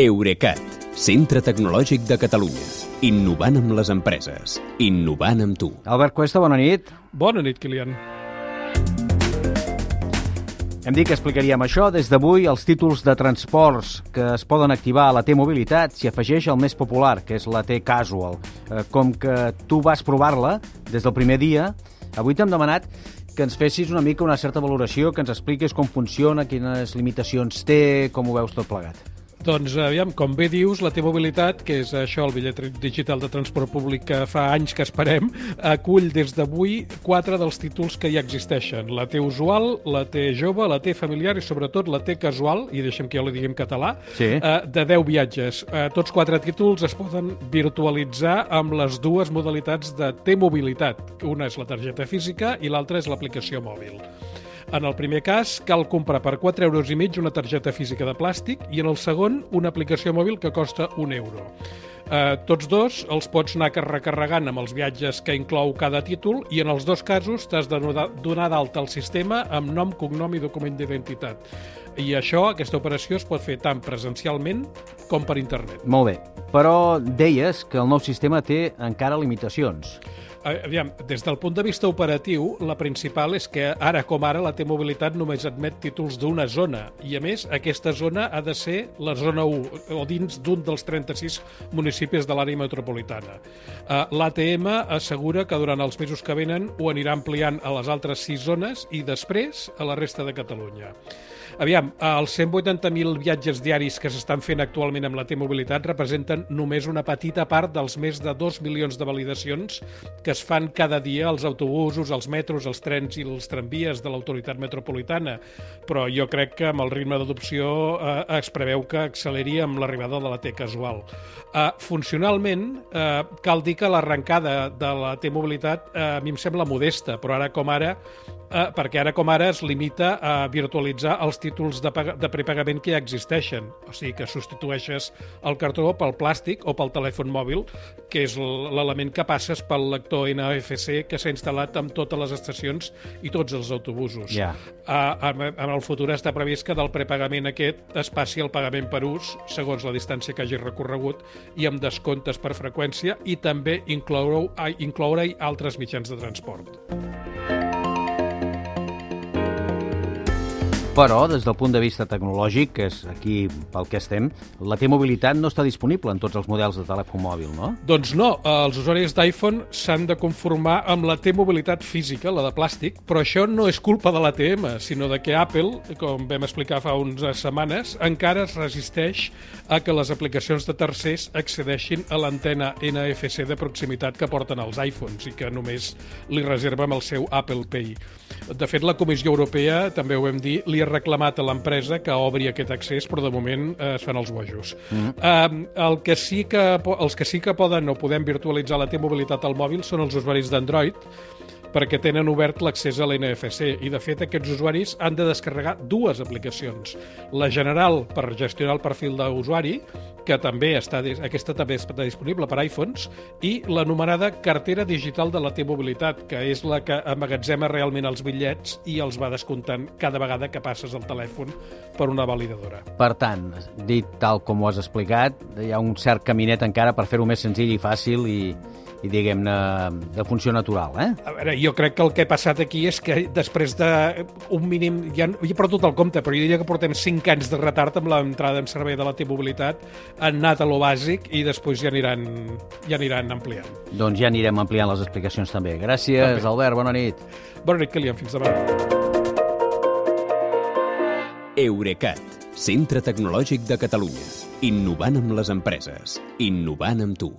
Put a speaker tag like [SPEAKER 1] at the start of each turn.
[SPEAKER 1] Eurecat, centre tecnològic de Catalunya. Innovant amb les empreses. Innovant amb tu.
[SPEAKER 2] Albert Cuesta, bona nit.
[SPEAKER 3] Bona nit, Kilian.
[SPEAKER 2] Hem dit que explicaríem això. Des d'avui, els títols de transports que es poden activar a la T-Mobilitat s'hi afegeix el més popular, que és la T-Casual. Eh, Com que tu vas provar-la des del primer dia, avui t'hem demanat que ens fessis una mica una certa valoració, que ens expliquis com funciona, quines limitacions té, com ho veus tot plegat.
[SPEAKER 3] Doncs, aviam, com bé dius, la T-Mobilitat, que és això, el bitllet digital de transport públic que fa anys que esperem, acull des d'avui quatre dels títols que ja existeixen. La T usual, la T jove, la T familiar i sobretot la T casual, i deixem que jo li digui en català,
[SPEAKER 2] Sí.
[SPEAKER 3] eh, de 10 viatges. Eh, tots quatre títols es poden virtualitzar amb les dues modalitats de T-mobilitat. Una és la targeta física i l'altra és l'aplicació mòbil. En el primer cas, cal comprar per 4 euros i mig una targeta física de plàstic i en el segon, una aplicació mòbil que costa un euro. Eh, tots dos els pots anar recarregant amb els viatges que inclou cada títol i en els dos casos t'has de donar d'alta al sistema amb nom, cognom i document d'identitat. I això, aquesta operació, es pot fer tant presencialment com per internet.
[SPEAKER 2] Molt bé, però deies que el nou sistema té encara limitacions.
[SPEAKER 3] Eh, Aviam, des del punt de vista operatiu, la principal és que ara com ara la T-Mobilitat només admet títols d'una zona i a més aquesta zona ha de ser la zona 1 o dins d'un dels 36 municipis de l'àrea metropolitana. Eh, L'ATM assegura que durant els mesos que venen ho anirà ampliant a les altres 6 zones i després a la resta de Catalunya. Aviam, els 180.000 viatges diaris que s'estan fent actualment amb la T-Mobilitat representen només una petita part dels més de 2 milions de validacions que es fan cada dia als autobusos, als metros, als trens i els tramvies de l'autoritat metropolitana. Però jo crec que amb el ritme d'adopció eh, es preveu que acceleri amb l'arribada de la T casual. Eh, funcionalment, eh, cal dir que l'arrencada de la T-Mobilitat eh, a mi em sembla modesta, però ara com ara eh, perquè ara com ara es limita a virtualitzar els títols de, de prepagament que ja existeixen. O sigui que substitueixes el cartró pel plàstic o pel telèfon mòbil, que és l'element que passes pel lector NFC que s'ha instal·lat en totes les estacions i tots els autobusos.
[SPEAKER 2] Ja.
[SPEAKER 3] Uh, en, en el futur està previst que del prepagament aquest es passi al pagament per ús segons la distància que hagi recorregut i amb descomptes per freqüència i també incloure-hi incloure altres mitjans de transport.
[SPEAKER 2] Però, des del punt de vista tecnològic, que és aquí pel que estem, la T-Mobilitat no està disponible en tots els models de telèfon mòbil, no?
[SPEAKER 3] Doncs no, els usuaris d'iPhone s'han de conformar amb la T-mobilitat física, la de plàstic, però això no és culpa de l'ATM, sinó de que Apple, com vam explicar fa unes setmanes, encara es resisteix a que les aplicacions de tercers accedeixin a l'antena NFC de proximitat que porten els iPhones i que només li reserva amb el seu Apple Pay. De fet, la Comissió Europea, també ho vam dir, li ha reclamat a l'empresa que obri aquest accés, però de moment eh, es fan els bojos. Mm. Eh, el que sí que, els que sí que poden o podem virtualitzar la T-mobilitat al mòbil són els usuaris d'Android, perquè tenen obert l'accés a l'NFC i de fet aquests usuaris han de descarregar dues aplicacions. La general per gestionar el perfil d'usuari, que també està, aquesta també està disponible per iPhones, i l'anomenada cartera digital de la T-mobilitat, que és la que amagatzema realment els bitllets i els va descomptant cada vegada que passes el telèfon per una validadora.
[SPEAKER 2] Per tant, dit tal com ho has explicat, hi ha un cert caminet encara per fer-ho més senzill i fàcil i, i diguem-ne, de funció natural, eh?
[SPEAKER 3] A veure, jo crec que el que ha passat aquí és que després d'un mínim... Ja, ja he perdut el compte, però jo diria que portem 5 anys de retard amb l'entrada en servei de la T-Mobilitat. Han anat a lo bàsic i després ja aniran, ja aniran ampliant.
[SPEAKER 2] Doncs ja anirem ampliant les explicacions també. Gràcies,
[SPEAKER 3] També.
[SPEAKER 2] Albert, bona nit.
[SPEAKER 3] Bona nit, Kilian. Fins demà.
[SPEAKER 1] Eurecat, centre tecnològic de Catalunya. Innovant amb les empreses. Innovant amb tu.